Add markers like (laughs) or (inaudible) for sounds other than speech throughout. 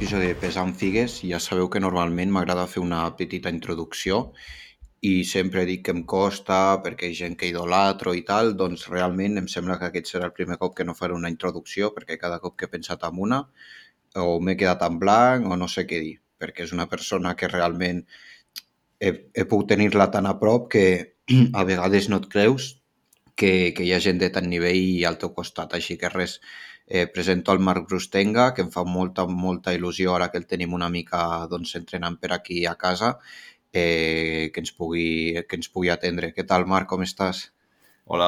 episodi de Pesant Figues. Ja sabeu que normalment m'agrada fer una petita introducció i sempre dic que em costa perquè hi gent que idolatro i tal, doncs realment em sembla que aquest serà el primer cop que no faré una introducció perquè cada cop que he pensat en una o m'he quedat en blanc o no sé què dir, perquè és una persona que realment he, he pogut tenir-la tan a prop que (clears throat) a vegades no et creus que, que hi ha gent de tant nivell al teu costat. Així que res, eh, presento el Marc Brustenga, que em fa molta, molta il·lusió ara que el tenim una mica doncs, entrenant per aquí a casa, eh, que, ens pugui, que ens pugui atendre. Què tal, Marc, com estàs? Hola,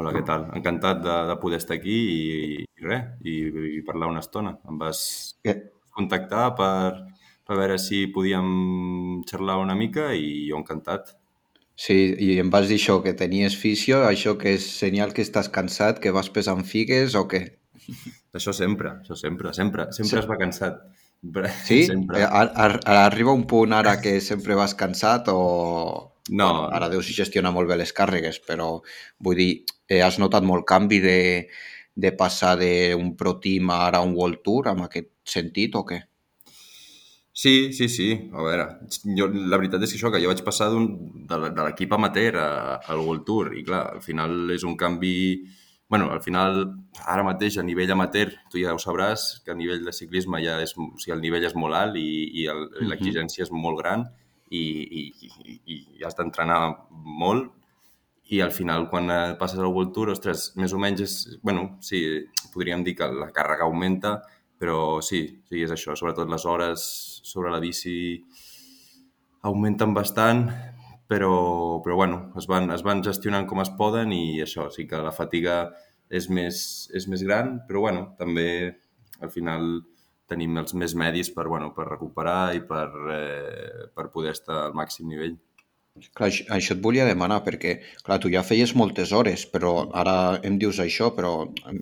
hola, què tal? Encantat de, de poder estar aquí i, i res, i, i parlar una estona. Em vas Que, contactar per, per veure si podíem xerrar una mica i jo encantat. sí, i em vas dir això, que tenies fisio, això que és senyal que estàs cansat, que vas pesant figues o què? Això sempre, això sempre, sempre, sempre Sí. es va cansat. Sí? Sempre. Eh, ar- ar- ar- arriba un punt ara que sempre vas cansat o... No, ara Déu si gestiona molt bé les càrregues, però vull dir, eh, has notat molt canvi de, de passar d'un Pro Team a ara un World Tour amb aquest sentit o què? Sí, sí, sí. A veure, jo, la veritat és que això, que jo vaig passar de, l'equip amateur a, al World Tour i clar, al final és un canvi... bueno, al final, ara mateix, a nivell amateur, tu ja ho sabràs, que a nivell de ciclisme ja és, o sigui, el nivell és molt alt i, i l'exigència és molt gran i, i, i, i has d'entrenar molt. I al final, quan eh, passes al World Tour, ostres, més o menys és... bueno, sí, podríem dir que la càrrega augmenta, però sí, sí, és això. Sobretot les hores sobre la bici augmenten bastant, però, però bueno, es van, es van gestionant com es poden i això, sí que la fatiga és més, és més gran, però bueno, també al final tenim els més medis per, bueno, per recuperar i per, eh, per poder estar al màxim nivell. Clar, això, et volia demanar, perquè, clar, tu ja feies moltes hores, però ara em dius això, però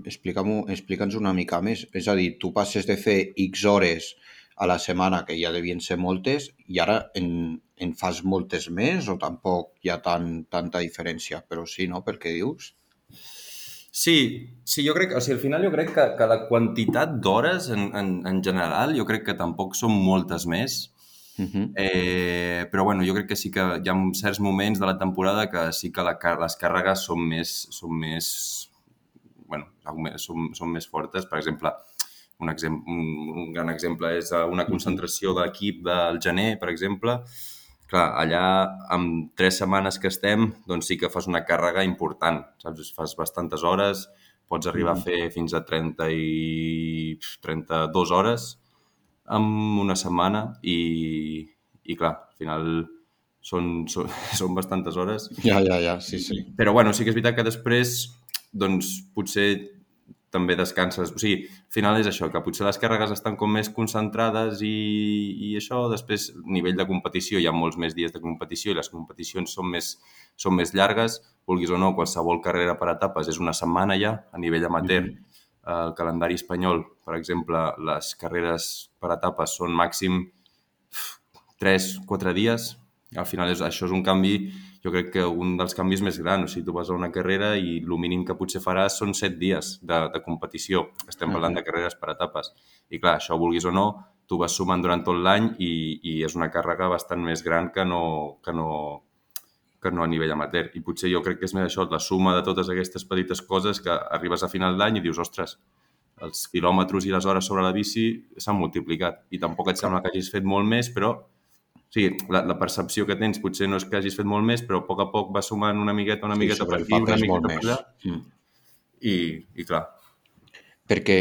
explica'ns una mica més. És a dir, tu passes de fer X hores a la setmana, que ja devien ser moltes, i ara en, en fas moltes més o tampoc hi ha tan, tanta diferència? Però sí, no?, pel que dius. Sí, sí, jo crec, o sigui, al final jo crec que, que la quantitat d'hores en, en, en general jo crec que tampoc són moltes més, Uh -huh. eh, però bueno, jo crec que sí que hi ha certs moments de la temporada que sí que la, les càrregues són més, són més, bueno, són, són més fortes. Per exemple, un, exem un, un gran exemple és eh, una concentració de l'equip del gener, per exemple. Clar, allà, amb tres setmanes que estem, doncs sí que fas una càrrega important, saps? Fas bastantes hores, pots arribar a fer fins a 30 i 32 hores en una setmana i, i clar, al final són, són, (laughs) són bastantes hores. Ja, ja, ja, sí, sí. Però bueno, sí que és veritat que després, doncs, potser també descanses. O sigui, al final és això, que potser les càrregues estan com més concentrades i, i això, després, nivell de competició, hi ha molts més dies de competició i les competicions són més, són més llargues, vulguis o no, qualsevol carrera per etapes és una setmana ja, a nivell amateur. Mhm. El calendari espanyol, per exemple, les carreres per etapes són màxim 3-4 dies. Al final és, això és un canvi, jo crec que un dels canvis més grans. O sigui, tu vas a una carrera i el mínim que potser faràs són 7 dies de, de competició. Estem parlant de carreres per etapes. I clar, això vulguis o no, tu vas sumant durant tot l'any i, i és una càrrega bastant més gran que no, que no, que no a nivell amateur. I potser jo crec que és més això, la suma de totes aquestes petites coses que arribes a final d'any i dius, ostres, els quilòmetres i les hores sobre la bici s'han multiplicat i tampoc et sembla que hagis fet molt més, però o sigui, la, la percepció que tens potser no és que hagis fet molt més, però a poc a poc va sumant una miqueta, una Sí, miqueta sobre per aquí, una miqueta per allà, Mm. i, i clar, Perquè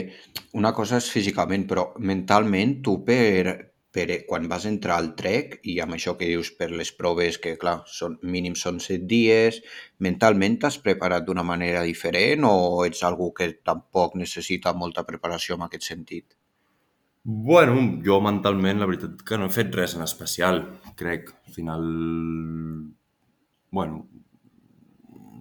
una cosa és físicament, però mentalment tu per, per quan vas entrar al trek i amb això que dius per les proves que clar, són, mínim són set dies, mentalment t'has preparat d'una manera diferent o ets algú que tampoc necessita molta preparació en aquest sentit? Bueno, jo mentalment, la veritat que no he fet res en especial, crec. Al final, bueno,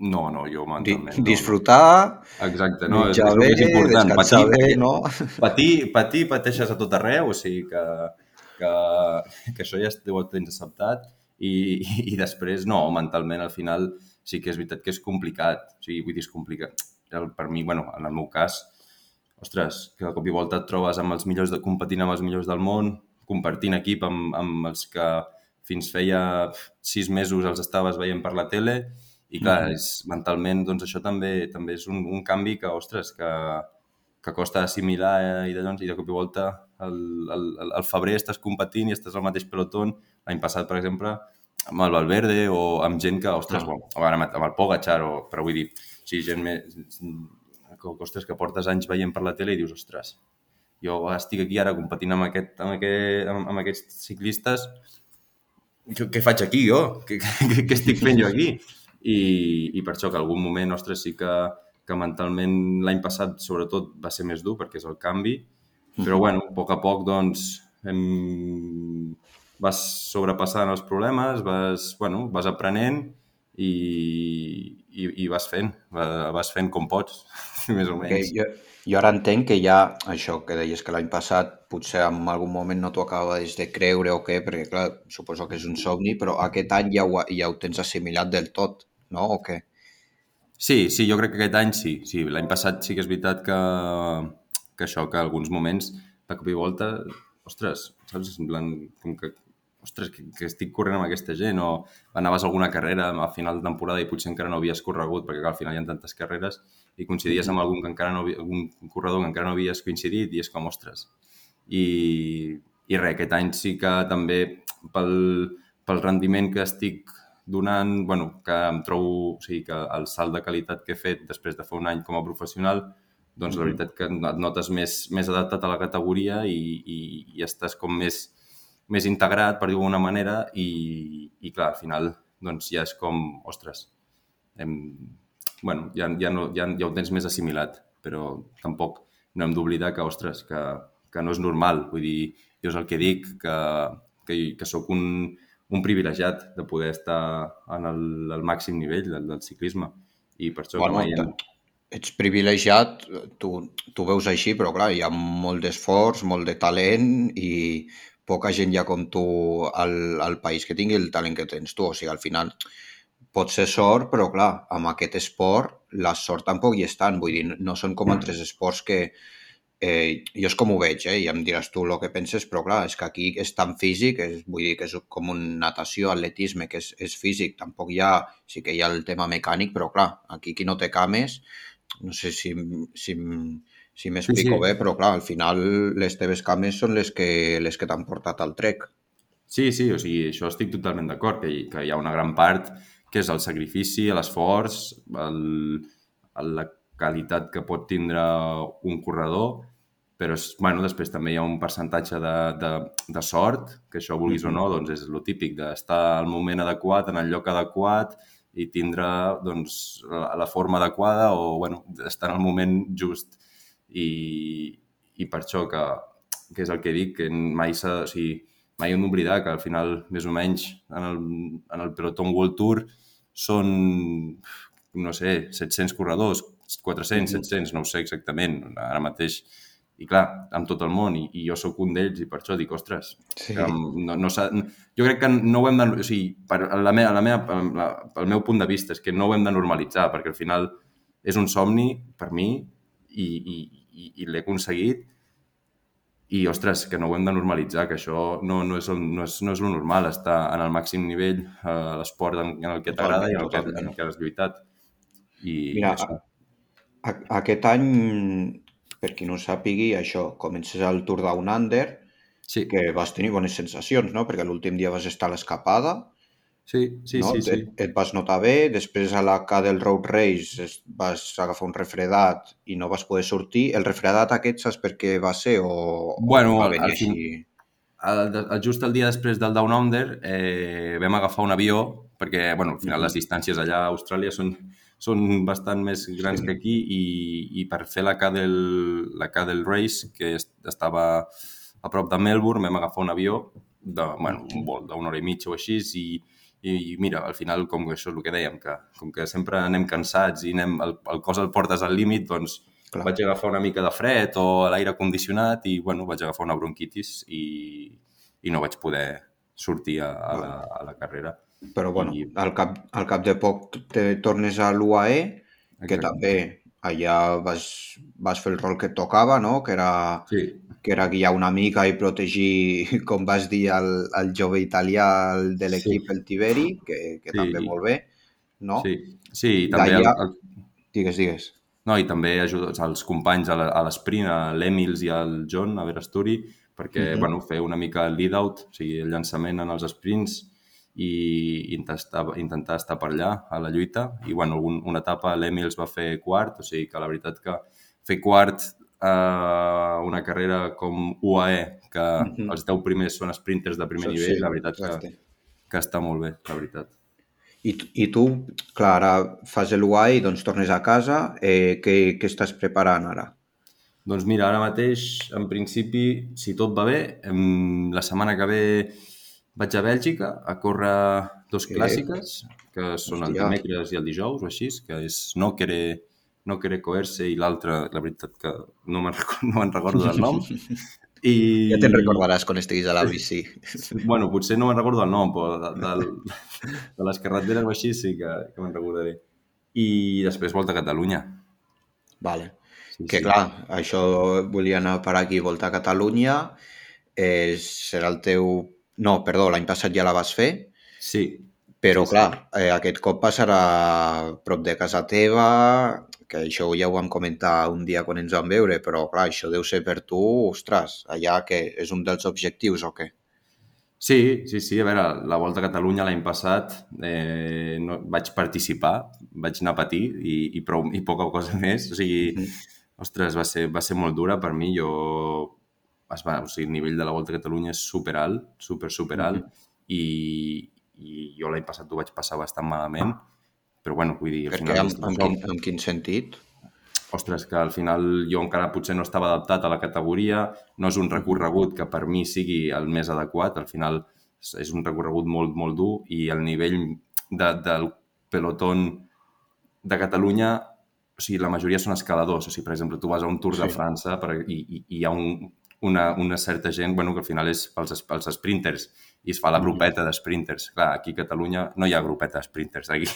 no, no, jo Di mentalment no. disfrutar, Exacte, no, és, és bé, més important. Patir, bé, no? patir, patir, pateixes a tot arreu, o sigui que, que, que això ja ho tens acceptat i, i després, no, mentalment al final sí que és veritat que és complicat, o sigui, vull dir, és complicat. El, per mi, bueno, en el meu cas, ostres, que de cop i volta et trobes amb els millors, de, competint amb els millors del món, compartint equip amb, amb els que fins feia sis mesos els estaves veient per la tele i clar, mm és, mentalment doncs això també també és un, un canvi que, ostres, que, que costa assimilar eh, i, de, doncs, i de cop i volta el, el, el febrer estàs competint i estàs al mateix pelotón. L'any passat, per exemple, amb el Valverde o amb gent que, ostres, ah. bueno, amb, amb el Pogacar, o, però vull dir, sí, gent més, que, ostres, que portes anys veient per la tele i dius, ostres, jo estic aquí ara competint amb, aquest, amb, aquest, amb, amb aquests ciclistes, què, què faig aquí jo? Què, (laughs) què, què estic fent jo aquí? I, I per això que algun moment, ostres, sí que, que mentalment l'any passat sobretot va ser més dur perquè és el canvi, però bueno, a poc a poc doncs hem... vas sobrepassant els problemes, vas, bueno, vas aprenent i, i, i vas fent, vas fent com pots, (laughs) (laughs) més o menys. Okay, jo, jo ara entenc que ja això que deies que l'any passat potser en algun moment no t'ho acabaves de creure o què, perquè clar, suposo que és un somni, però aquest any ja ho, ja ho tens assimilat del tot, no? O què? Sí, sí, jo crec que aquest any sí. sí L'any passat sí que és veritat que, que això, que alguns moments de cop i volta, ostres, saps? En plan, com que ostres, que, que estic corrent amb aquesta gent, o anaves a alguna carrera a final de temporada i potser encara no havies corregut, perquè clar, al final hi ha tantes carreres, i coincidies amb algun, que encara no, algun corredor que encara no havies coincidit i és com, ostres. I, i res, aquest any sí que també pel, pel rendiment que estic donant, bueno, que em trobo, o sigui, que el salt de qualitat que he fet després de fer un any com a professional, doncs la veritat que et notes més, més adaptat a la categoria i, i, i estàs com més, més integrat, per dir-ho d'alguna manera, i, i clar, al final doncs ja és com, ostres, hem, bueno, ja, ja, no, ja, ja ho tens més assimilat, però tampoc no hem d'oblidar que, ostres, que, que no és normal. Vull dir, jo és el que dic, que, que, que sóc un, un privilegiat de poder estar en el, el màxim nivell del, del ciclisme. I per això bueno, que mai... Ets privilegiat, tu, tu veus així, però clar, hi ha molt d'esforç, molt de talent i poca gent ja com tu al, al país que tingui el talent que tens tu. O sigui, al final pot ser sort, però clar, amb aquest esport la sort tampoc hi és tant. Vull dir, no són com altres esports que... Eh, jo és com ho veig, eh, i em diràs tu el que penses, però clar, és que aquí és tan físic, és, vull dir que és com un natació, atletisme, que és, és físic, tampoc hi ha, sí que hi ha el tema mecànic, però clar, aquí qui no té cames, no sé si, si, si m'explico sí, sí. bé, però clar, al final les teves cames són les que, les que t'han portat al trek. Sí, sí, o sigui, això estic totalment d'acord, que, que hi ha una gran part que és el sacrifici, l'esforç, la qualitat que pot tindre un corredor, però és, bueno, després també hi ha un percentatge de, de, de sort, que això vulguis mm -hmm. o no, doncs és el típic d'estar al moment adequat, en el lloc adequat i tindre doncs, la, la forma adequada o bueno, estar en el moment just i, i per això que, que és el que dic, que mai s'ha... O sigui, mai hem d'oblidar que al final, més o menys, en el, en el Peloton World Tour són, no sé, 700 corredors, 400, 700, no ho sé exactament, ara mateix. I clar, amb tot el món, i, i jo sóc un d'ells, i per això dic, ostres, sí. que no, no jo crec que no ho hem de... O sigui, per la meva, la meva, la, pel meu punt de vista, és que no ho hem de normalitzar, perquè al final és un somni per mi i, i, i, i l'he aconseguit i, ostres, que no ho hem de normalitzar, que això no, no, és, el, no, és, no és lo normal, estar en el màxim nivell a eh, l'esport en, en el que t'agrada i en el que, en el que has lluitat. I, Mira, això... a, aquest any, per qui no sàpigui, això, comences el Tour Down Under, sí. que vas tenir bones sensacions, no? Perquè l'últim dia vas estar a l'escapada, Sí, sí, no? sí, sí. Et, et vas notar bé, després a la Cadel Road Race vas agafar un refredat i no vas poder sortir. El refredat aquest saps per què va ser o, bueno, o va venir així? El, el, just el dia després del Down Under eh, vam agafar un avió perquè, bueno, al final les distàncies allà a Austràlia són, són bastant més grans sí. que aquí i, i per fer la Cadel, la Cadel Race, que estava a prop de Melbourne, vam agafar un avió de, bueno, un vol d'una hora i mitja o així i, i mira, al final, com que això és el que dèiem, que com que sempre anem cansats i anem, el, el cos el portes al límit, doncs Clar. vaig agafar una mica de fred o l'aire condicionat i, bueno, vaig agafar una bronquitis i, i no vaig poder sortir a, a, la, a la carrera. Però, bueno, I... al, cap, al cap de poc te tornes a l'UAE, que també allà vas, vas fer el rol que tocava, no? Que era, Sí, que era guiar una mica i protegir, (laughs) com vas dir, el, el jove italià de sí, l'equip, el Tiberi, que, que sí, també molt bé, no? sí, sí, i també el, el, digues, digues. no, i també ajuda els companys a l'esprint, a l'Emils i al John, a Verasturi, perquè, Mhm. bueno, fer una mica el lead-out, o sigui, el llançament en els sprints i intentar, intentar estar per allà a la lluita. I, bueno, un, una etapa l'Emils va fer quart, o sigui que la veritat que fer quart a una carrera com UAE, que Mhm. els 10 primers són sprinters de primer Sí, nivell, sí, la veritat que, exacte. que està molt bé, la veritat. I, I tu, clar, ara fas l'UAE i doncs tornes a casa. Eh, què, què estàs preparant ara? Doncs mira, ara mateix, en principi, si tot va bé, em, la setmana que ve vaig a Bèlgica a córrer dos clàssiques, que són el Hòstia. dimecres i el dijous o així, que és No quere, no quere coerse i l'altre, la veritat que no me'n (laughs) no me'n recordo del nom. I... Ja te'n recordaràs quan estiguis a la bici. (laughs) Bueno, potser no me'n recordo el nom, però de, de, de les carreteres o així sí que, que me'n recordaré. I després volta a Catalunya. Vale. Sí, Que sí. clar, això volia anar per aquí, Volta a Catalunya, eh, serà el teu... No, perdó, l'any passat ja la vas fer, Sí, però Sí, sí. clar, eh, aquest cop passarà prop de casa teva, que això ja ho vam comentar un dia quan ens vam veure, però clar, això deu ser per tu, ostres, allà que és un dels objectius o què? Sí, sí, sí. A veure, la Volta a Catalunya l'any passat eh, no, vaig participar, vaig anar a patir i, i, prou, i poca cosa (laughs) més. O sigui, Mhm. ostres, va ser, va ser molt dura per mi. Jo, es va, o sigui, el nivell de la Volta a Catalunya és super alt, super, super alt, Mhm. i, i jo l'any passat ho vaig passar bastant malament, però bueno, vull dir, al final... en, en, quin, en quin sentit? ostres, que al final jo encara potser no estava adaptat a la categoria, no és un recorregut que per mi sigui el més adequat, al final és- un recorregut molt, molt dur i el nivell de, del pelotón de Catalunya, o sigui, la majoria són escaladors, o sigui, per exemple, tu vas a un Tour de Sí. França per, i, i, i hi ha un, una, una certa gent, bueno, que al final és pels, pels sprinters i es fa la grupeta de sprinters. Clar, aquí a Catalunya no hi ha grupeta de sprinters, aquí,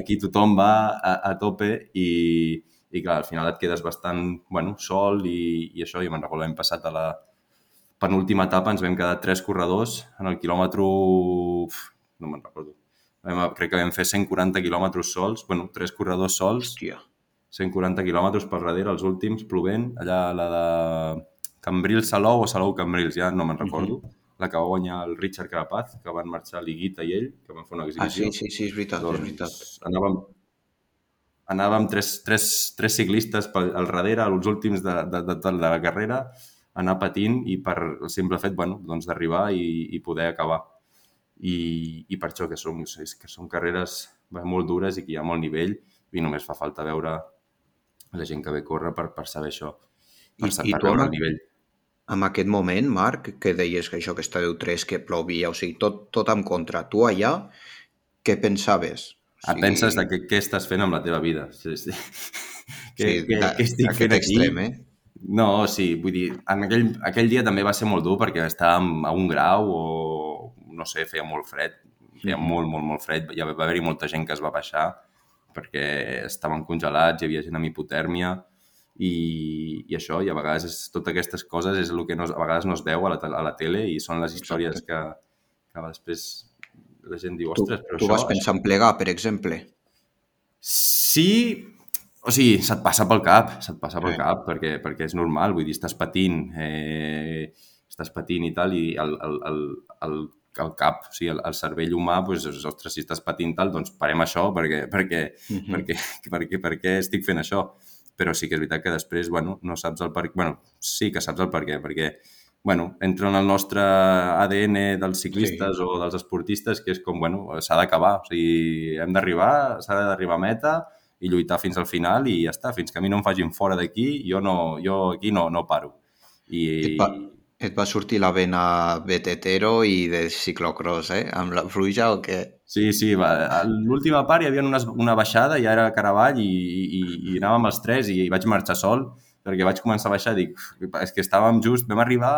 aquí tothom va a, a tope i, i clar, al final et quedes bastant bueno, sol i, i això, jo me'n recordo l'any passat a la penúltima etapa ens vam quedar tres corredors en el quilòmetre... uf, no me'n recordo. Vam, crec que vam fer 140 quilòmetres sols, bueno, tres corredors sols, Hòstia, 140 quilòmetres per darrere, els últims, plovent, allà la de Cambrils Salou o Salou Cambrils, ja no me'n recordo. La que va guanyar el Richard Carapaz, que van marxar l'Iguita i ell, que van fer una ah, exhibició. sí, sí, sí, és veritat, és veritat. Doncs anàvem, anàvem tres, tres, tres ciclistes pel, al darrere, als últims de, de, de, de la carrera, anar patint i per el simple fet bueno, doncs d'arribar i, i poder acabar. I, I per això que són, és que són carreres molt dures i que hi ha molt nivell i només fa falta veure la gent que ve a córrer per, per saber això, per, I- i per tu veure el nivell. En aquest moment, Marc, que deies que això que estàveu tres, que plovia, o sigui, tot, tot en contra. Tu allà, què pensaves? O sigui, penses de què, què estàs fent amb la teva vida? Sí, sí. què, sí, què, a- què estic fent aquí? extrem, eh? No, sí, vull dir, en aquell, aquell dia també va ser molt dur perquè estàvem a un grau o, no sé, feia molt fred, feia Mhm. molt, molt, molt fred. Hi va va haver-hi molta gent que es va baixar perquè estaven congelats, hi havia gent amb hipotèrmia i, i això, i a vegades és, totes aquestes coses és el que no, a vegades no es veu a la, a la tele i són les històries que, que després la gent diu, Tu, ostres, però tu això... vas pensar en plegar, per exemple. Sí, o sigui, se't passa pel cap, se't passa pel Eh. cap, perquè, perquè és normal, vull dir, estàs patint, eh, estàs patint i tal, i el, el, el, el, el cap, o sigui, el, el cervell humà, doncs, ostres, si estàs patint tal, doncs parem això, perquè, perquè, Mhm. perquè, perquè, perquè estic fent això. Però sí que és veritat que després, bueno, no saps el per Bueno, sí que saps el per què, perquè bueno, entra en el nostre ADN dels ciclistes sí. o dels esportistes, que és com, bueno, s'ha d'acabar. O sigui, hem d'arribar, s'ha d'arribar a meta i lluitar fins al final i ja està. Fins que a mi no em facin fora d'aquí, jo, no, jo aquí no, no paro. I, Et va, et va sortir la vena betetero i de ciclocross, eh? Amb la pluja o què? Sí, sí, va. a l'última part hi havia unes, una baixada, ja era Caravall i, i, i anàvem els tres i, i vaig marxar sol perquè vaig començar a baixar i dic, "Uf, és que estàvem just, vam arribar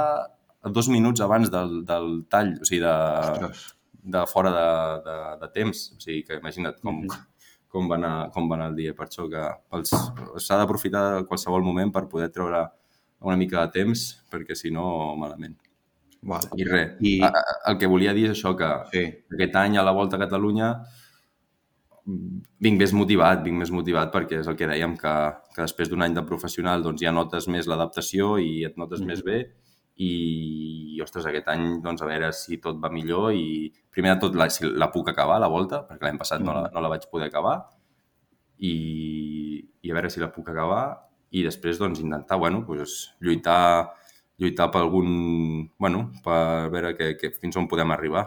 dos minuts abans del, del tall, o sigui, de, Ostres. de fora de, de, de temps. O sigui, que imagina't com, Mhm. com va anar, com va anar el dia. Per això que s'ha d'aprofitar qualsevol moment per poder treure una mica de temps, perquè si no, malament. Vale. I res, I... el que volia dir és això, que sí. aquest any a la Volta a Catalunya vinc més motivat, vinc més motivat perquè és el que dèiem, que, que després d'un any de professional doncs ja notes més l'adaptació i et notes mm. més bé i, ostres, aquest any, doncs, a veure si tot va millor i primer de tot la, si la puc acabar, la volta, perquè l'any passat mm. no, la, no la vaig poder acabar i, i a veure si la puc acabar i després, doncs, intentar, bueno, pues, lluitar, lluitar per algun... Bueno, per veure que, que fins on podem arribar.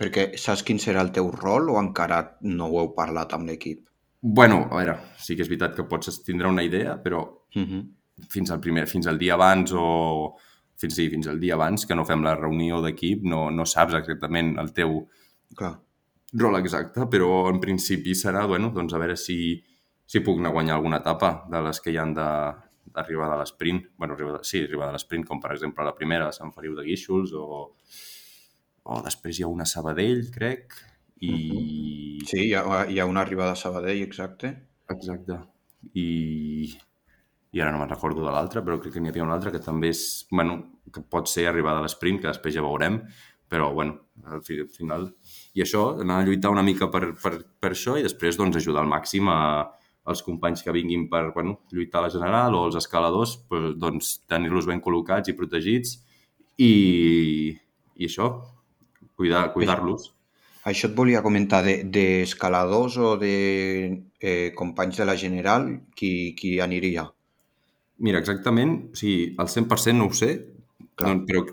Perquè saps quin serà el teu rol o encara no ho heu parlat amb l'equip? Bueno, a veure, sí que és veritat que pots tindre una idea, però uh -huh. fins, al primer, fins al dia abans o fins, sí, fins al dia abans que no fem la reunió d'equip no, no saps exactament el teu Clar. rol exacte, però en principi serà, bueno, doncs a veure si, si puc anar a guanyar alguna etapa de les que hi han d'arribar de, de l'esprint. bueno, arribar de, sí, arribar de l'esprint, com per exemple la primera, Sant Feliu de Guíxols o o després hi ha una Sabadell, crec, i... Sí, hi ha, hi ha una arribada a Sabadell, exacte. Exacte. I, i ara no me'n recordo de l'altra, però crec que n'hi havia una altra que també és, bueno, que pot ser arribada a l'esprint, que després ja veurem, però, bueno, al final... I això, anar a lluitar una mica per, per, per això i després, doncs, ajudar al màxim a, als companys que vinguin per bueno, lluitar a la general o els escaladors, doncs, tenir-los ben col·locats i protegits i, i això, cuidar, cuidar-los. Això et volia comentar, d'escaladors de, o de eh, companys de la General, qui, qui aniria? Mira, exactament, o sigui, el 100% no ho sé, Clar. doncs, però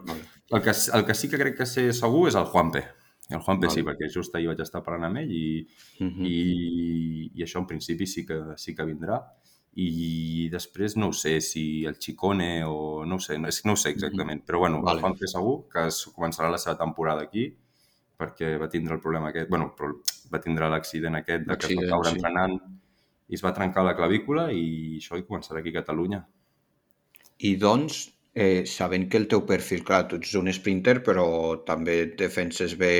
el que, el que sí que crec que sé segur és el Juanpe. El Juanpe vale. sí, perquè just ahir vaig estar parlant amb ell i, uh -huh. i, i això en principi sí que, sí que vindrà. I després no ho sé si el Chicone o no ho sé, no, no ho sé exactament, però bueno, vale. el Juanfe segur que es començarà la seva temporada aquí perquè va tindre el problema aquest, bueno, va tindre l'accident aquest de que es va caure sí. entrenant i es va trencar la clavícula i això hi començarà aquí a Catalunya. I doncs, eh, sabent que el teu perfil, clar, tu ets un sprinter, però també et defenses bé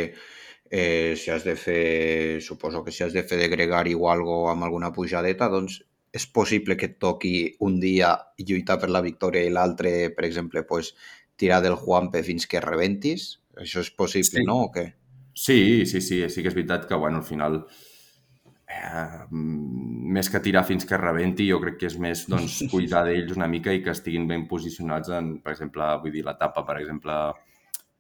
eh, si has de fer, suposo que si has de fer de gregari o algo amb alguna pujadeta, doncs és possible que et toqui un dia lluitar per la victòria i l'altre, per exemple, pues, tirar del Juanpe fins que rebentis? Això és possible, sí. no? O què? Sí, sí, sí, sí que és veritat que, bueno, al final, eh, més que tirar fins que rebenti, jo crec que és més doncs, (laughs) cuidar d'ells una mica i que estiguin ben posicionats en, per exemple, vull dir, l'etapa, per exemple,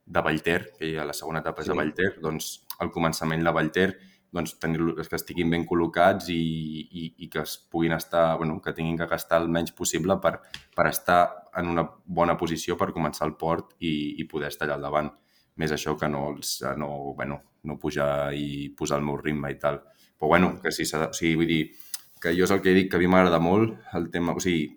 de Vallter, que ja la segona etapa és sí. de Vallter, doncs al començament de Vallter doncs, tenir que estiguin ben col·locats i, i, i que es puguin estar, bueno, que tinguin que gastar el menys possible per, per estar en una bona posició per començar el port i, i poder estar allà al davant. Més això que no, els, no, bueno, no pujar i posar el meu ritme i tal. Però bueno, que sí, o sigui, vull dir, que jo és el que dic que a mi m'agrada molt el tema, o sigui,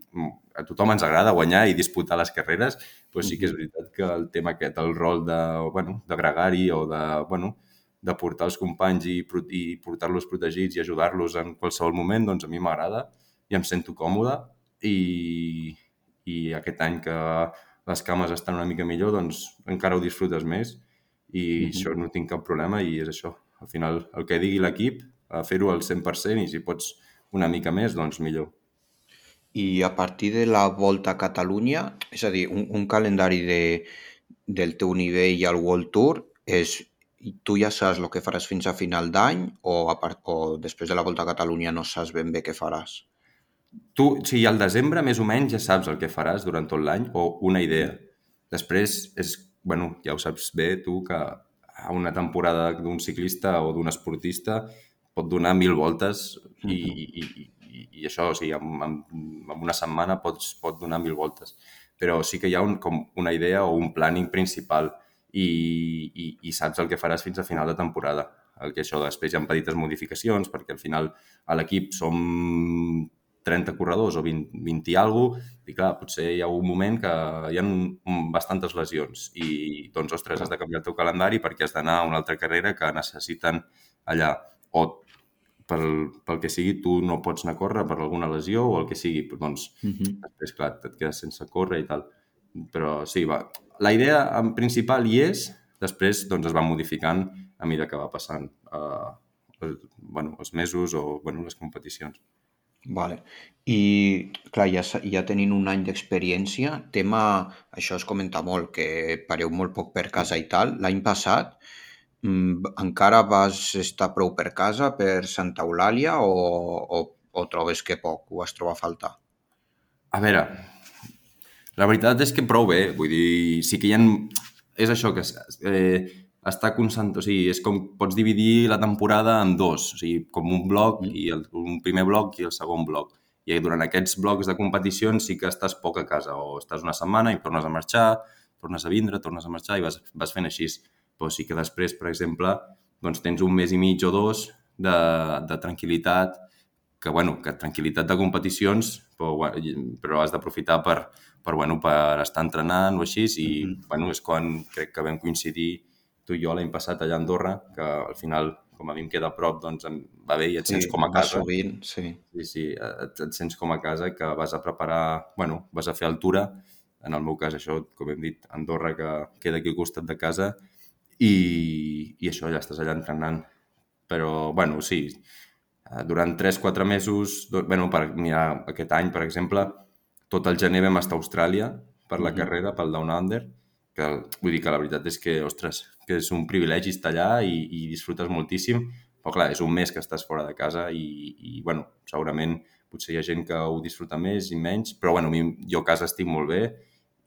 a tothom ens agrada guanyar i disputar les carreres, però sí que és veritat que el tema aquest, el rol de, bueno, de gregari o de, bueno, de portar els companys i, i portar-los protegits i ajudar-los en qualsevol moment, doncs a mi m'agrada i em sento còmode i, i aquest any que les cames estan una mica millor, doncs encara ho disfrutes més i mm -hmm. això no tinc cap problema i és això. Al final, el que digui l'equip, fer-ho al 100% i si pots una mica més, doncs millor. I a partir de la volta a Catalunya, és a dir, un, un calendari de, del teu nivell al World Tour és tu ja saps el que faràs fins a final d'any o, a part, o després de la Volta a Catalunya no saps ben bé què faràs? Tu, si al desembre més o menys ja saps el que faràs durant tot l'any o una idea. Després, és, bueno, ja ho saps bé tu que a una temporada d'un ciclista o d'un esportista pot donar mil voltes i, i, i, i això, o sigui, en, en, en una setmana pots, pot donar mil voltes. Però sí que hi ha un, com una idea o un planning principal i, i, i saps el que faràs fins a final de temporada. El que això després hi ha petites modificacions, perquè al final a l'equip som 30 corredors o 20, 20 i alguna cosa, i clar, potser hi ha un moment que hi ha bastantes lesions i doncs, ostres, has de canviar el teu calendari perquè has d'anar a una altra carrera que necessiten allà. O pel, pel que sigui, tu no pots anar a córrer per alguna lesió o el que sigui, doncs, uh -huh. després, clar, et quedes sense córrer i tal. Però sí, va, la idea en principal hi és, després doncs, es va modificant a mesura que va passant uh, bueno, els mesos o bueno, les competicions. Vale. I, clar, ja, ja tenint un any d'experiència, tema, això es comenta molt, que pareu molt poc per casa i tal. L'any passat mm, encara vas estar prou per casa per Santa Eulàlia o, o, o trobes que poc ho vas trobar a faltar? A veure, la veritat és que prou bé, vull dir, sí que hi ha... És això, que eh, està constant, o sigui, és com pots dividir la temporada en dos, o sigui, com un bloc mm. i el, un primer bloc i el segon bloc. I durant aquests blocs de competicions sí que estàs poc a casa, o estàs una setmana i tornes a marxar, tornes a vindre, tornes a marxar i vas, vas fent així. Però sí que després, per exemple, doncs tens un mes i mig o dos de, de tranquil·litat, que, bueno, que tranquil·litat de competicions, però, però has d'aprofitar per, per, bueno, per estar entrenant o així, i mm -hmm. bueno, és quan crec que vam coincidir tu i jo l'any passat allà a Andorra, que al final, com a mi em queda a prop, doncs em va bé i et sents Sí, com a casa. sovint, sí. Sí, sí, et, et sents com a casa que vas a preparar, bueno, vas a fer altura, en el meu cas això, com hem dit, Andorra, que queda aquí al costat de casa, i, i això, ja estàs allà entrenant. Però, bueno, sí, eh, durant 3-4 mesos, do- bueno, per mirar aquest any, per exemple, tot el gener vam estar a Austràlia per la Mhm. carrera, pel Down Under, que vull dir que la veritat és que, ostres, que és un privilegi estar allà i, i disfrutes moltíssim, però clar, és un mes que estàs fora de casa i, i bueno, segurament potser hi ha gent que ho disfruta més i menys, però bueno, mi, jo a casa estic molt bé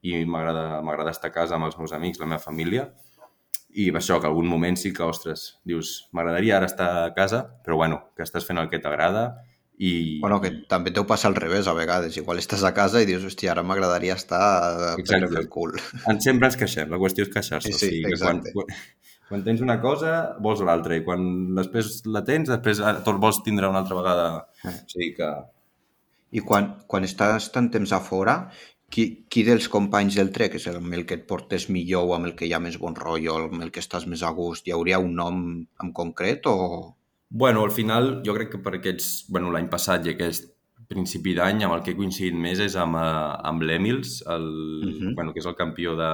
i m'agrada estar a casa amb els meus amics, la meva família, i això, que algun moment sí que, ostres, dius, m'agradaria ara estar a casa, però bueno, que estàs fent el que t'agrada i... Bueno, que també t'ho passa al revés a vegades. Igual estàs a casa i dius, hòstia, ara m'agradaria estar Exacte. per el cul. En sempre ens queixem, la qüestió és queixar-se. Sí, sí, o sigui, quan, quan, (laughs) quan tens una cosa, vols l'altra, i quan després la tens, després tot vols tindre una altra vegada. Eh. O sigui que... I quan, quan estàs tant temps a fora, qui, qui dels companys del trek és el amb el que et portes millor o amb el que hi ha més bon rotllo, amb el que estàs més a gust? Hi hauria un nom en concret o...? Bueno, al final, jo crec que per aquests... Bueno, l'any passat i aquest principi d'any, amb el que he coincidit més és amb, eh, amb l'Emils, el, Mhm. bueno, que és el campió de,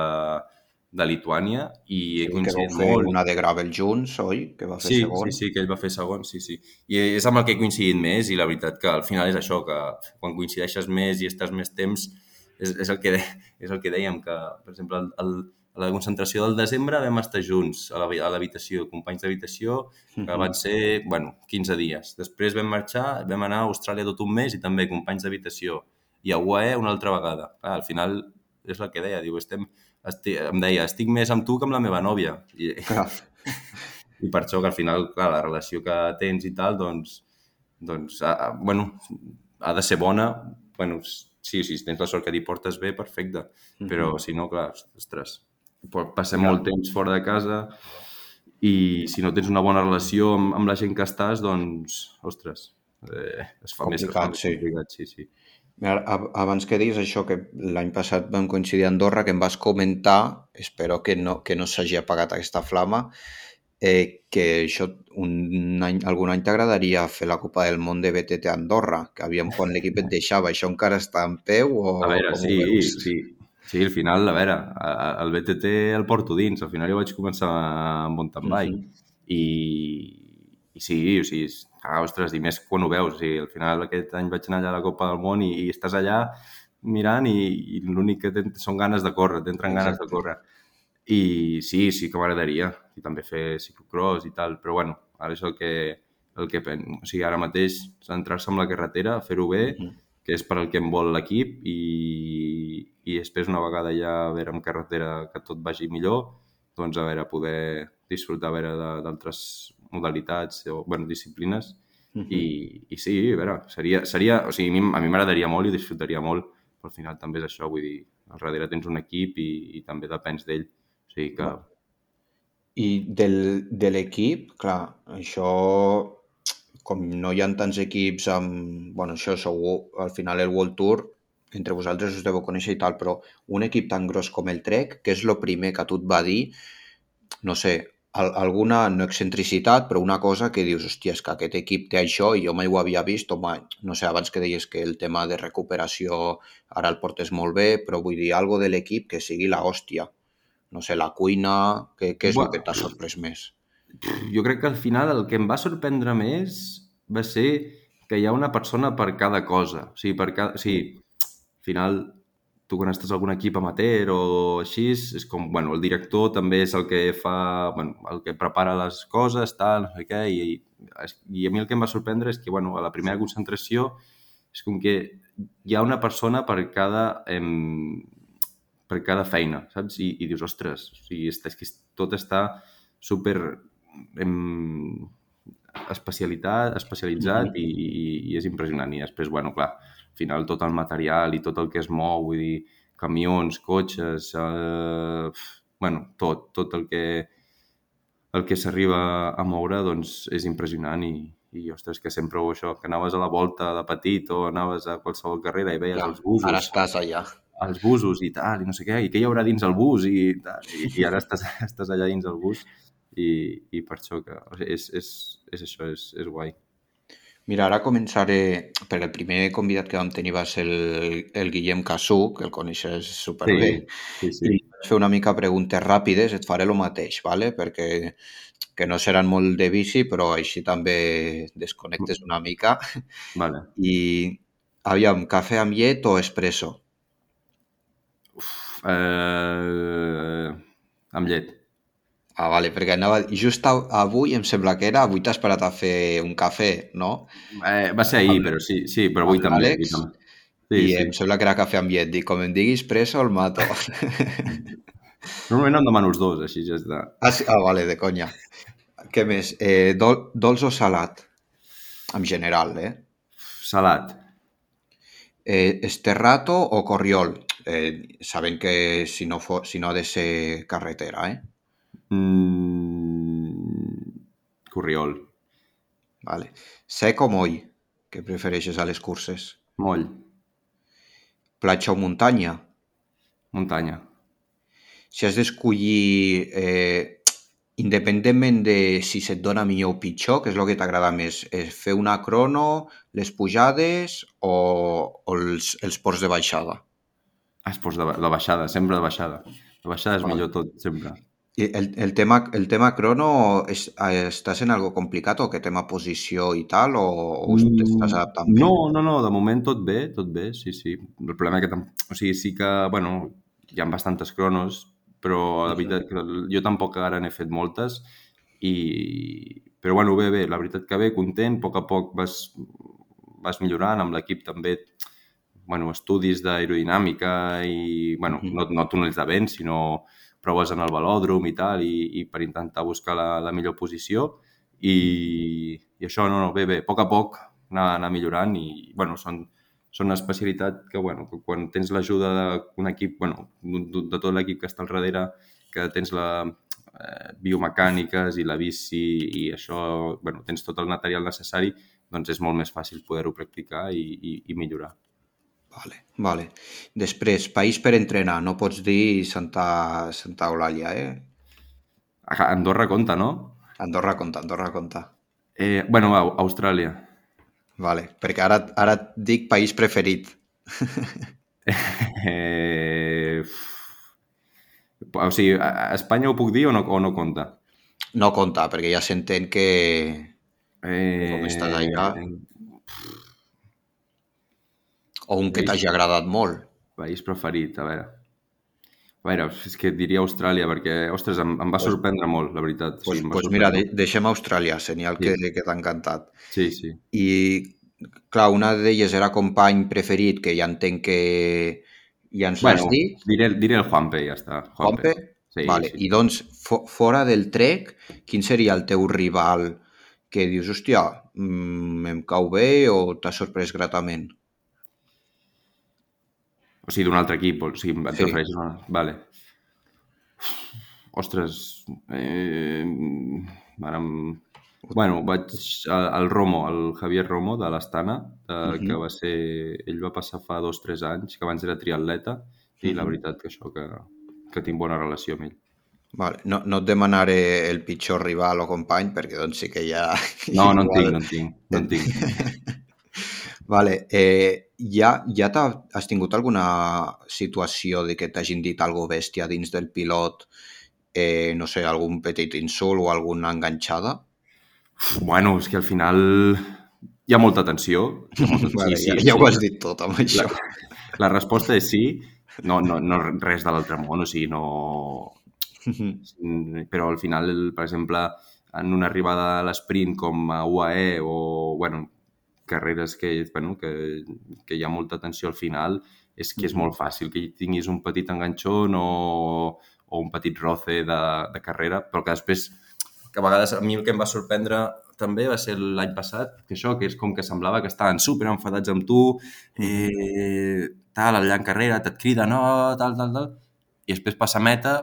de Lituània, i he que vau coincidit fer molt. una de gravel junts, oi? Que va fer Sí, segon. sí, sí, que ell va fer segon, sí, sí. I és amb el que he coincidit més i la veritat que al final és això, que quan coincideixes més i estàs més temps, és, és, el, que, (laughs) és el que dèiem, que, per exemple, el, el, a la concentració del desembre vam estar junts a l'habitació, companys d'habitació, que Mhm. van ser, bueno, 15 dies. Després vam marxar, vam anar a Austràlia tot un mes i també companys d'habitació. I a UAE una altra vegada. Clar, al final és el que deia, diu, estem, esti, em deia, estic més amb tu que amb la meva nòvia. I, (laughs) Clar. i per això que al final, clar, la relació que tens i tal, doncs, doncs a, a, bueno, ha de ser bona. Bueno, sí, sí, si tens la sort que t'hi portes bé, perfecte. Però si no, clar, ostres, passem molt temps fora de casa i si no tens una bona relació amb, amb la gent que estàs, doncs, ostres, eh, es fa més, es fa Complicat, més sí. complicat, sí, sí. Mira, ab- abans que diguis això, que l'any passat vam coincidir a Andorra, que em vas comentar, espero que no, que no s'hagi apagat aquesta flama, eh, que això un any, algun any t'agradaria fer la Copa del Món de BTT a Andorra, que aviam quan l'equip et deixava. Això encara està en peu o A veure, sí, sí, sí, al final, a veure, el BTT el porto dins, al final jo vaig començar amb mountain bike Mhm. i, i sí, o sigui, és- ah, ostres, i més quan ho veus, o sigui, al final aquest any vaig anar allà a la Copa del Món i, i estàs allà mirant i, i l'únic que tens són ganes de córrer, t'entren ganes de córrer. I sí, sí que m'agradaria, i també fer ciclocross i tal, però bueno, ara és el que, el que pen... O sigui, ara mateix centrar-se en la carretera, fer-ho bé, Mhm. Que és per al que em vol l'equip i, i després una vegada ja a veure amb carretera que tot vagi millor, doncs a veure, poder disfrutar a veure d'altres modalitats o bueno, disciplines. Mhm. i, i sí, a veure, seria, seria, o sigui, a mi, m'agradaria molt i disfrutaria molt, però al final també és això, vull dir, al darrere tens un equip i, i també depens d'ell, o sigui que... I del, de l'equip, clar, això, com no hi ha tants equips amb... bueno, això sou al final el World Tour, entre vosaltres us deveu conèixer i tal, però un equip tan gros com el Trek, què és el primer que a tu et va dir, no sé, al, alguna, no excentricitat, però una cosa que dius, hòstia, és que aquest equip té això i jo mai ho havia vist, o mai, no sé, abans que deies que el tema de recuperació ara el portes molt bé, però vull dir, algo de l'equip que sigui la hòstia no sé, la cuina, què, què és el Bueno. que t'ha sorprès més? Jo crec que al final el que em va sorprendre més va ser que hi ha una persona per cada cosa. O sigui, per cada... o sigui al final, tu quan estàs algun equip amateur o així, és com, bueno, el director també és el que fa, bueno, el que prepara les coses, tal, no sé què, i, i a mi el que em va sorprendre és que, bueno, a la primera concentració és com que hi ha una persona per cada, em, per cada feina, saps? I, i dius, ostres, o sigui, és, és que tot està super em, especialitat, especialitzat i, i, i és impressionant. I després, bueno, clar, al final tot el material i tot el que es mou, vull dir, camions, cotxes, eh, bueno, tot, tot el que el que s'arriba a moure doncs és impressionant i, i ostres, que sempre ho això, que anaves a la volta de petit o anaves a qualsevol carrera i veies ja, els busos. Ara estàs allà. Els busos i tal, i no sé què, i què hi haurà dins el bus i, tal, i, i ara estàs, (laughs) estàs allà dins el bus i, i per això que o sigui, és, és, és això, és, és guai. Mira, ara començaré, perquè el primer convidat que vam tenir va ser el, el Guillem Casú, que el coneixes superbé, sí, sí, sí. i fer una mica preguntes ràpides, et faré el mateix, ¿vale? perquè que no seran molt de bici, però així també desconnectes una mica. Vale. I, aviam, cafè amb llet o espresso? Uf, eh, amb llet. Ah, vale, perquè anava... Just avui, em sembla que era, avui t'has parat a fer un cafè, no? Eh, va ser ahir, però sí, sí, però avui també. Àlex, avui també. Sí, I sí. em sembla que era cafè amb llet. Dic, com em diguis preso, el mato. (laughs) Normalment em demano els dos, així ja està. Ah, sí? ah vale, de conya. Què més? Eh, dol, dolç o salat? En general, eh? Salat. Eh, esterrato o corriol? Eh, sabent que si no, fo, si no ha de ser carretera, eh? Mm, Corriol. Vale. Sec o moll? Què prefereixes a les curses? Moll. Platja o muntanya? Muntanya. Si has d'escollir, eh, independentment de si se't dona millor o pitjor, què és el que t'agrada més? És fer una crono, les pujades o, o els, els ports de baixada? Els ports de, de baixada, sempre de baixada. La baixada és vale. millor tot, sempre. I el, el, tema, el tema crono, és, estàs en algo complicat o que tema posició i tal, o, o t'estàs adaptant bé? No, no, no, de moment tot bé, tot bé, sí, sí. El problema que... O sigui, sí que, bueno, hi ha bastantes cronos, però la veritat que jo tampoc ara n'he fet moltes i... Però bueno, bé, bé, la veritat que bé, content, a poc a poc vas, vas millorant amb l'equip també bueno, estudis d'aerodinàmica i, bueno, no, no túnels de vent, sinó proves en el velòdrom i tal, i, i per intentar buscar la, la millor posició. I, i això, no, no, bé, bé, a poc a poc anar, anar millorant i, bueno, són, són una especialitat que, bueno, que quan tens l'ajuda d'un equip, bueno, de, tot l'equip que està al darrere, que tens la eh, biomecàniques i la bici i això, bueno, tens tot el material necessari, doncs és molt més fàcil poder-ho practicar i, i, i millorar. Vale, vale. Després, país per entrenar, no pots dir Santa, Santa Eulàlia, eh? Andorra compta, no? Andorra compta, Andorra compta. Eh, bueno, Austràlia. Vale, perquè ara, ara et dic país preferit. (laughs) eh, o sigui, a Espanya ho puc dir o no, o no compta? No compta, perquè ja s'entén que... Eh, com estàs allà... O un que t'hagi agradat molt. País preferit, a veure. A veure, és que diria Austràlia, perquè, ostres, em, em va sorprendre molt, la veritat. Doncs pues, sí, pues mira, de, deixem Austràlia, senyal sí. que, que t'ha encantat. Sí, sí. I, clar, una d'elles era company preferit, que ja entenc que ja ens bueno, has dit. Diré, diré el Juanpe, ja està. Juanpe? Juanpe? Sí, vale. sí. I doncs, fo fora del trec, quin seria el teu rival que dius, hòstia, mmm, em cau bé o t'ha sorprès gratament? O sigui, d'un altre equip, o sigui, et sí. refereixes a... Vale. Ostres, eh, vàrem... Bueno, vaig al Romo, el Javier Romo de l'Astana, uh -huh. que va ser... Ell va passar fa dos o tres anys, que abans era triatleta, i uh -huh. la veritat que això, que, que tinc bona relació amb ell. Vale. No, no et demanaré el pitjor rival o company, perquè doncs sí que ja... No, no en tinc, no en tinc. No en tinc. (laughs) vale. Eh, ja, ja has tingut alguna situació de que t'hagin dit algo bèstia dins del pilot eh, no sé, algun petit insult o alguna enganxada? Bueno, és que al final hi ha molta tensió. Hi ha molta... (laughs) Vale, ja, ja ho has dit tot amb això. La, la resposta és sí. No, no, no res de l'altre món, o sigui, no... (laughs) Però al final, per exemple, en una arribada a l'esprint com a UAE o, bueno, carreres que, bueno, que, que hi ha molta tensió al final, és que és molt fàcil que tinguis un petit enganxón o, o un petit roce de, de carrera, però que després, que a vegades a mi el que em va sorprendre també va ser l'any passat, que això, que és com que semblava que estaven super enfadats amb tu, eh, tal, allà en carrera, et crida, no, tal, tal, tal, i després passa meta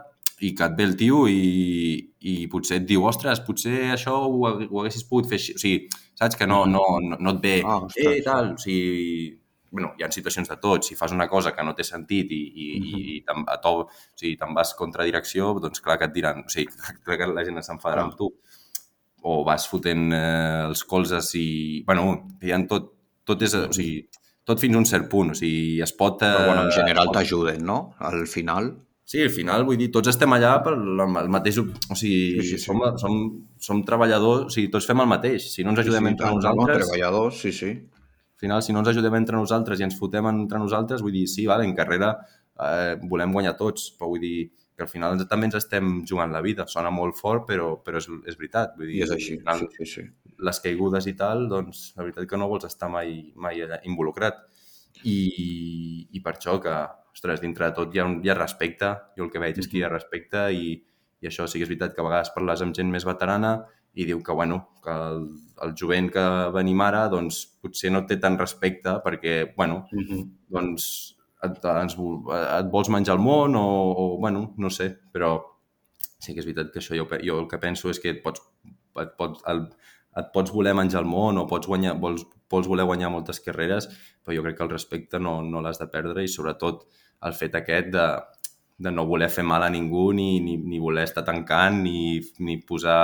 i que et ve el tio i, i potser et diu, ostres, potser això ho, ho haguessis pogut fer així. O sigui, saps que no, no, no, no et ve, Ah, ostres. eh, tal, o sigui, bueno, hi ha situacions de tot. Si fas una cosa que no té sentit i, i, uh -huh. i te'n o sigui, te'n vas contra direcció, doncs clar que et diran, o sigui, (laughs) clar que la gent s'enfadarà amb tu. O vas fotent eh, els colzes i... bueno, hi ha tot, tot és, o sigui, tot fins a un cert punt, o sigui, es pot... Eh, Però bueno, en general es pot- t'ajuden, no? Al final. Sí, al final, vull dir, tots estem allà per el mateix... O sigui, Sí, sí, sí. Som, som, som treballadors, o sigui, tots fem el mateix. Si no ens ajudem sí, entre tant, no, nosaltres, treballadors, sí, sí. al final, si no ens ajudem entre nosaltres i ens fotem entre nosaltres, vull dir, sí, vale, en carrera eh, volem guanyar tots, però vull dir que al final també ens estem jugant la vida. Sona molt fort, però, però és, és veritat. Vull dir, I és així, al sí, final, sí, sí. les caigudes i tal, doncs la veritat que no vols estar mai, mai involucrat. I, I per això que, ostres, dintre de tot hi ha, un, hi ha respecte, jo el que veig és que hi ha respecte i, i això sí que és veritat que a vegades parles amb gent més veterana i diu que, bueno, que el, el jovent que venim ara, doncs potser no té tant respecte perquè, bueno, Uh -huh. doncs et, ens, et vols menjar el món o, o, bueno, no sé, però sí que és veritat que això jo, jo el que penso és que et pots, et pots, el, et pots voler menjar el món o pots, guanyar, vols, pots voler guanyar moltes carreres, però jo crec que el respecte no, no l'has de perdre i sobretot el fet aquest de, de no voler fer mal a ningú ni, ni, ni voler estar tancant ni, ni posar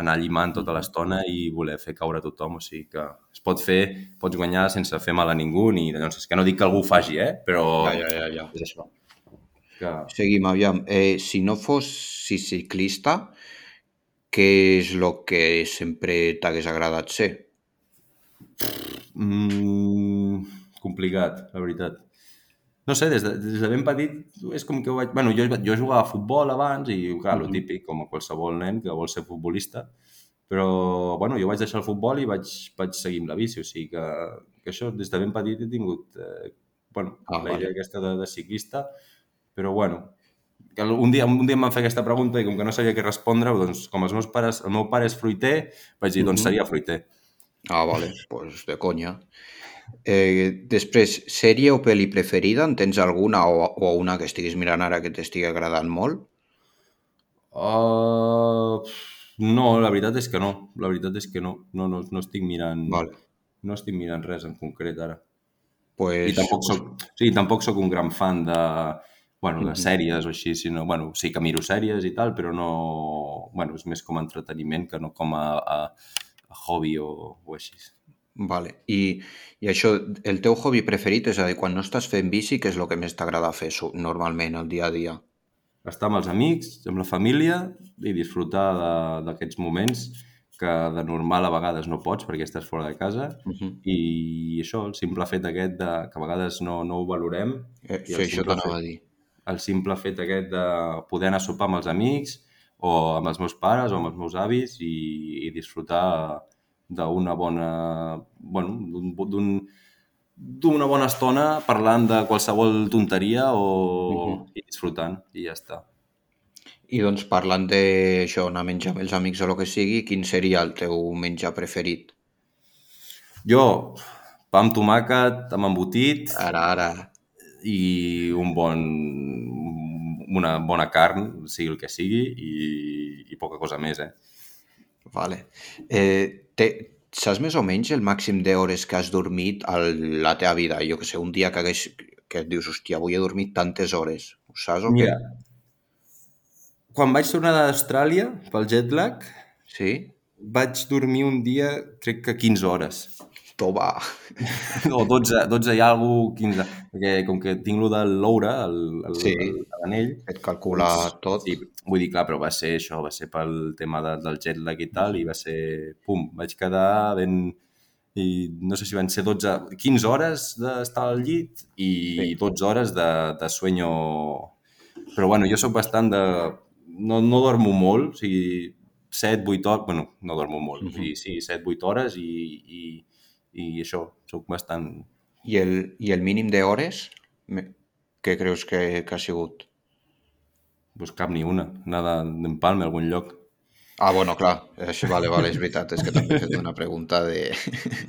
anar llimant tota l'estona i voler fer caure tothom. O sigui que es pot fer, pots guanyar sense fer mal a ningú, ni, doncs és que no dic que algú ho faci, eh? però Ja, ja, ja, ja. és això. Que... Seguim, aviam. Eh, si no fossis ciclista, què és el que sempre t'hagués agradat ser? Mm, complicat, la veritat. No sé, des de, des de ben petit és com que ho vaig... Bueno, jo, jo jugava a futbol abans i, clar, lo Mhm. típic, com a qualsevol nen que vol ser futbolista, però, bueno, jo vaig deixar el futbol i vaig, vaig seguir amb la bici, o sigui que, que això, des de ben petit he tingut, eh, bueno, Ah, la idea vale. aquesta de, de ciclista, però, bueno, que un dia, un dia em van fer aquesta pregunta i com que no sabia què respondre, doncs, com els meus pares, el meu pare és fruiter, vaig dir, doncs Mhm. seria fruiter. Ah, vale, pues de conya. Eh, després, sèrie o pel·li preferida? En tens alguna o, o una que estiguis mirant ara que t'estigui agradant molt? Uh, no, la veritat és que no. La veritat és que no. No, no, no estic mirant... Vale. No estic mirant res en concret ara. Pues, I tampoc soc, sí, tampoc soc un gran fan de, bueno, de sèries o així, sinó, bueno, sí que miro sèries i tal, però no... Bueno, és més com a entreteniment que no com a, a, a hobby o, o així. Vale. I, I això, el teu hobby preferit, és a dir, quan no estàs fent bici, què és el que més t'agrada fer normalment, el dia a dia? Estar amb els amics, amb la família i disfrutar d'aquests moments que de normal a vegades no pots perquè estàs fora de casa Uh -huh. i això, el simple fet aquest de, que a vegades no, no ho valorem eh, sí, això t'anava a fet- dir. El simple fet aquest de poder anar a sopar amb els amics o amb els meus pares o amb els meus avis i, i disfrutar d'una bona... bueno, d'un- d'un- d'una bona estona parlant de qualsevol tonteria o... Mhm. i disfrutant i ja està. I doncs parlant d'això, anar a menjar amb els amics o el que sigui, quin seria el teu menjar preferit? Jo, pa amb tomàquet, amb embotit Ara, ara. I un bon, una bona carn, sigui el que sigui, i, i poca cosa més, eh? Vale. Eh, te, saps més o menys el màxim d'hores que has dormit a la teva vida? Jo que sé, un dia que, hagués, que et dius, hòstia, avui he dormit tantes hores. Ho saps o Mira, què? quan vaig tornar d'Austràlia pel jet lag, Sí? vaig dormir un dia, crec que 15 hores. Toma. o 12, 12 i alguna 15, perquè com que tinc lo del Loura, el- Sí. l'anell, Et calcula tot. Sí, vull dir, clar, però va ser això, va ser pel tema de, del jet lag i tal, i va ser, pum, vaig quedar ben... I no sé si van ser 12, 15 hores d'estar al llit i Sí. 12 hores de, de sueño... Però bueno, jo sóc bastant de... No, no dormo molt, o sigui, 7, 8 hores... Bueno, no dormo molt, Mhm. uh -huh. sí, 7, 8 hores i, i, i això, sóc bastant... I el, i el mínim d'hores? Què creus que, que ha sigut? Pues cap ni una, anar d'empalme a algun lloc. Ah, bueno, clar, això, vale, vale, és veritat, és que també he fet una pregunta de...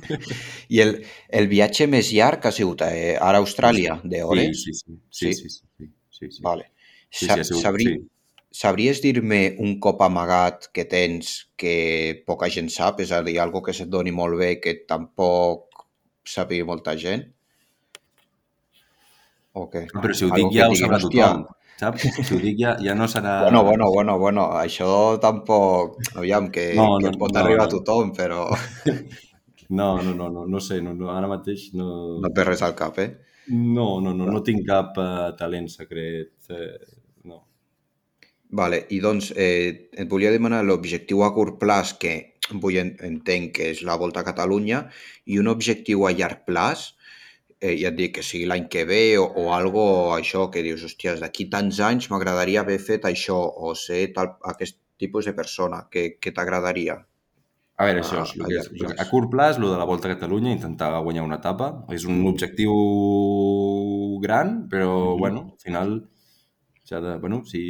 (laughs) I el, el viatge més llarg ha sigut eh, ara a Austràlia, d'hores? Sí, sí, sí, Sí? sí, sí, sí, sí, sí, sí. Vale. Sí, Sa sí, ha sigut, sabri sí. Sabries dir-me un cop amagat que tens que poca gent sap? És a dir, algo que se't doni molt bé que tampoc sàpiga molta gent? O què? Ah, Però si ho Algo dic que ja ho sabrà tothom, saps? Si ho dic ja, ja no serà... Bueno, bueno, bueno, bueno, això tampoc... Aviam, que, No, que no, pot no, arribar a no. tothom, però (laughs) No, no, no, no, no sé, no, no, ara mateix no... no ve res al cap, eh? No, no, no, no tinc cap uh, talent secret. Eh, no. Vale, i doncs eh, et volia demanar l'objectiu a curt plaç, que vull en, entenc que és la Volta a Catalunya, i un objectiu a llarg plaç, eh, ja et dic que sigui l'any que ve o, o algo això que dius, hòsties, d'aquí tants anys m'agradaria haver fet això o ser tal, aquest tipus de persona que, que t'agradaria. A veure, això, és, a que és, a curt plaç, el de la Volta a Catalunya, intentar guanyar una etapa. És un objectiu gran, però, Mhm. bueno, al final s'ha de, bueno, sí,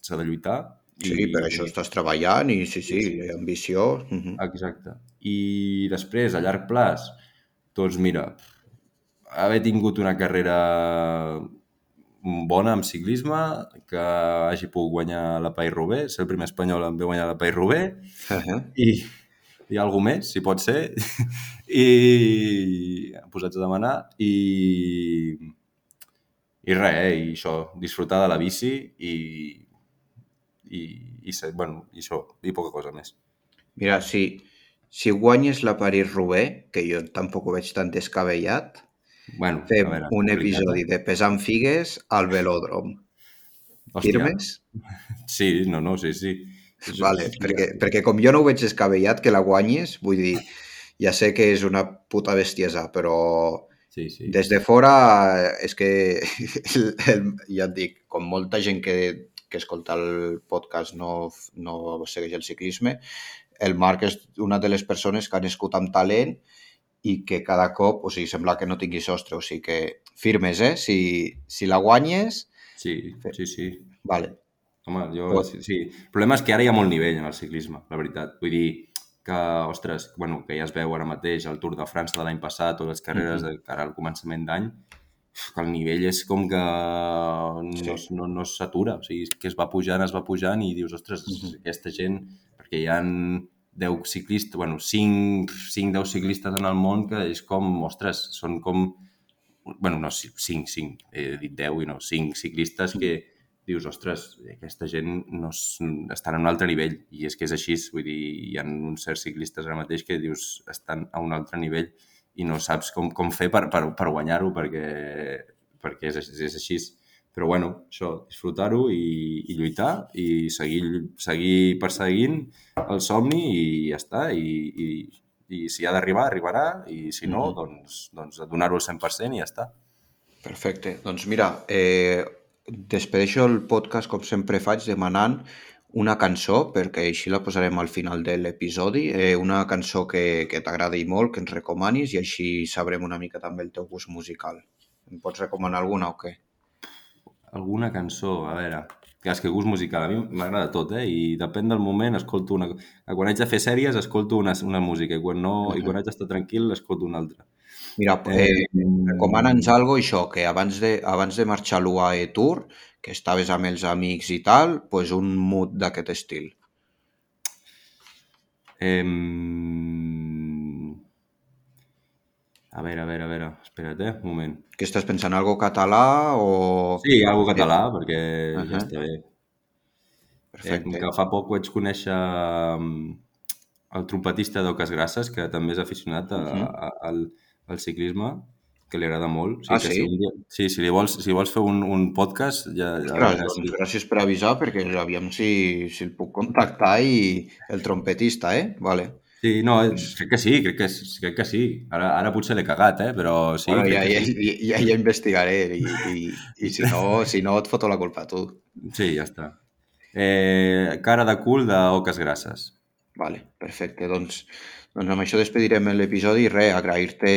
s'ha de lluitar. Sí, per això estàs treballant i sí, sí, Sí, ambició. Uh -huh. Exacte. I després, a llarg plaç, doncs mira, haver tingut una carrera bona amb ciclisme, que hagi pogut guanyar la Paris-Roubaix, ser el primer espanyol en haver guanyat la Paris-Roubaix, Uh -huh. i, i alguna més, si pot ser, (laughs) i posats a demanar, i, i res, eh? i això, disfrutar de la bici i, i, i, bueno, i això, i poca cosa més. Mira, si, si guanyes la París-Roubaix, que jo tampoc ho veig tan descabellat, Bueno, fem veure, un complicat, episodi de pesant figues al velòdrom. Hòstia. Firmes? Sí, no, no, sí, sí. Vale, perquè, perquè com jo no ho veig descabellat que la guanyes, vull dir, (laughs) ja sé que és una puta bestiesa, però Sí, sí. des de fora és que, (laughs) el, el, ja et dic, com molta gent que, que escolta el podcast no, no segueix el ciclisme, el Marc és una de les persones que ha nascut amb talent i que cada cop, o sigui, sembla que no tingui sostre, o sigui que firmes, eh? Si, si la guanyes, Sí, sí, sí. vale. Home, jo... Però- Sí, sí. El problema és que ara hi ha molt nivell en el ciclisme, la veritat. Vull dir que, ostres, bueno, que ja es veu ara mateix el Tour de França de l'any passat o les carreres de cara al començament d'any, que el nivell és com que no, Sí. no, no s'atura. O sigui, és que es va pujant, es va pujant i dius, ostres, Mhm. aquesta gent... Perquè hi ha 10 ciclistes, bueno, 5, 5 10 ciclistes en el món que és com, ostres, són com... bueno, no, 5, 5, he dit 10 i no, 5 ciclistes que dius, ostres, aquesta gent no es, estan a un altre nivell i és que és així, vull dir, hi ha uns certs ciclistes ara mateix que dius estan a un altre nivell i no saps com, com fer per, per, per guanyar-ho perquè, perquè és, és així. Però bueno, això, disfrutar-ho i, i lluitar i seguir, seguir perseguint el somni i ja està. I, i, i si ha d'arribar, arribarà i si no, Mhm. doncs, doncs donar-ho al 100% i ja està. Perfecte. Doncs mira, eh, despedeixo el podcast com sempre faig demanant una cançó, perquè així la posarem al final de l'episodi, eh, una cançó que, que t'agradi molt, que ens recomanis i així sabrem una mica també el teu gust musical. Em pots recomanar alguna o què? Alguna cançó, a veure... Clar, és que gust musical, a mi m'agrada tot, eh? I depèn del moment, escolto una... Quan haig de fer sèries, escolto una, una música, i quan, no, i quan haig d'estar tranquil, escolto una altra. Mira, eh, recomana'ns algo, això, que abans de, abans de marxar a l'UAE Tour, que estaves amb els amics i tal, pues un mood d'aquest estil. Eh, a veure, a veure, a veure, espera't, eh? Un moment. Que estàs pensant, algo català o... Sí, algo català, perquè Ahà. ja està bé. Eh, Perfecte. que fa poc vaig conèixer mm, el trompetista d'Oques Grasses, que també és aficionat a, Uh -huh. a, al, al ciclisme, que li agrada molt. Ah, que sí? Si dia, sí, si, li vols, si vols fer un, un podcast, ja... ja Ostres, ja doncs gràcies per avisar, perquè aviam si, si el puc contactar i el trompetista, eh? Vale. Sí, no, crec que sí, crec que, crec que sí. Ara, ara potser l'he cagat, eh? Però sí, bueno, ja, ja, sí. ja, ja, ja investigaré i, i, i si, no, si no et foto la culpa a tu. Sí, ja està. Eh, cara de cul d'Oques Grasses. Vale, perfecte. Doncs, doncs amb això despedirem l'episodi i res, agrair-te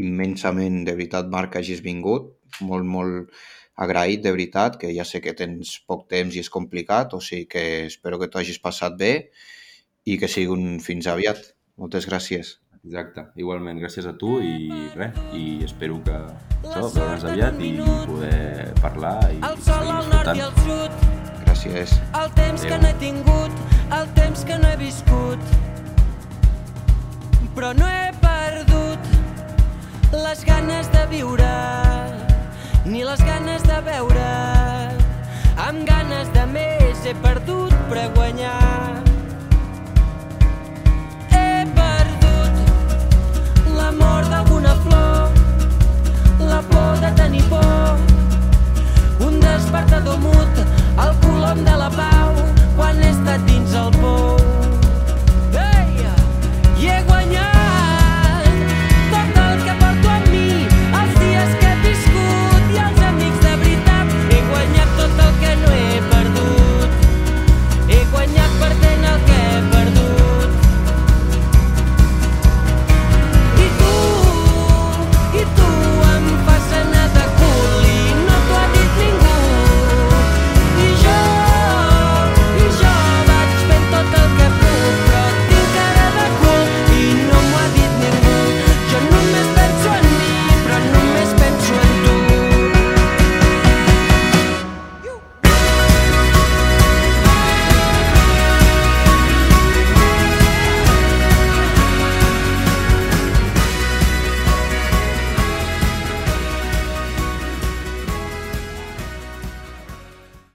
immensament, de veritat, Marc, que hagis vingut. Molt, molt agraït, de veritat, que ja sé que tens poc temps i és complicat, o sigui que espero que t'ho hagis passat bé i que sigui un fins aviat. Moltes gràcies. Exacte, igualment, gràcies a tu i res, i espero que això, veure'ns aviat i poder parlar i El sol seguir al nord i disfrutant. al sud, Gràcies. el temps que Adéu. no he tingut, el temps que no he viscut. Però no he perdut les ganes de viure,